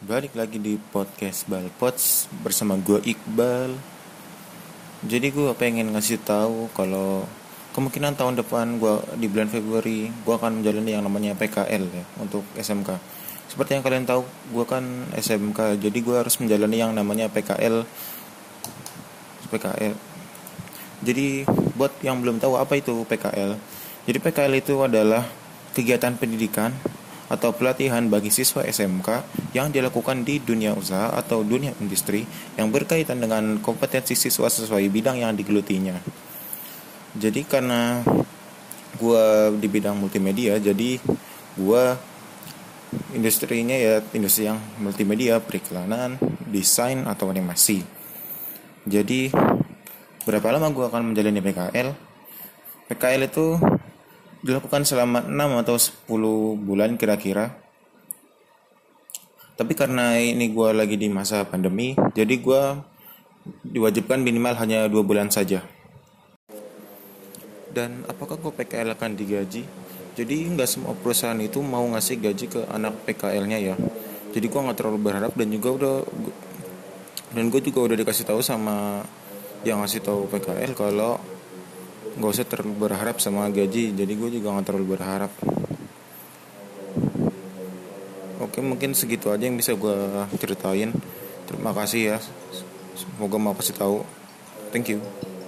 Balik lagi di podcast Balpots bersama gue Iqbal. Jadi gue pengen ngasih tahu kalau kemungkinan tahun depan gue di bulan Februari gue akan menjalani yang namanya PKL ya untuk SMK. Seperti yang kalian tahu, gue kan SMK, jadi gue harus menjalani yang namanya PKL. PKL. Jadi buat yang belum tahu apa itu PKL, jadi PKL itu adalah kegiatan pendidikan atau pelatihan bagi siswa SMK yang dilakukan di dunia usaha atau dunia industri yang berkaitan dengan kompetensi siswa sesuai bidang yang digelutinya. Jadi karena gue di bidang multimedia, jadi gue industrinya ya industri yang multimedia, periklanan, desain atau animasi. Jadi berapa lama gue akan menjalani PKL? PKL itu dilakukan selama 6 atau 10 bulan kira-kira. Tapi karena ini gue lagi di masa pandemi jadi gue diwajibkan minimal hanya dua bulan saja. Dan apakah gue PKL akan digaji? Jadi nggak semua perusahaan itu mau ngasih gaji ke anak PKL-nya ya. Jadi gue nggak terlalu berharap dan juga udah dan gue juga udah dikasih tahu sama yang ngasih tahu PKL kalau nggak usah terlalu berharap sama gaji jadi gue juga nggak terlalu berharap. Oke mungkin segitu aja yang bisa gue ceritain. Terima kasih ya. Semoga mau kasih tahu. Thank you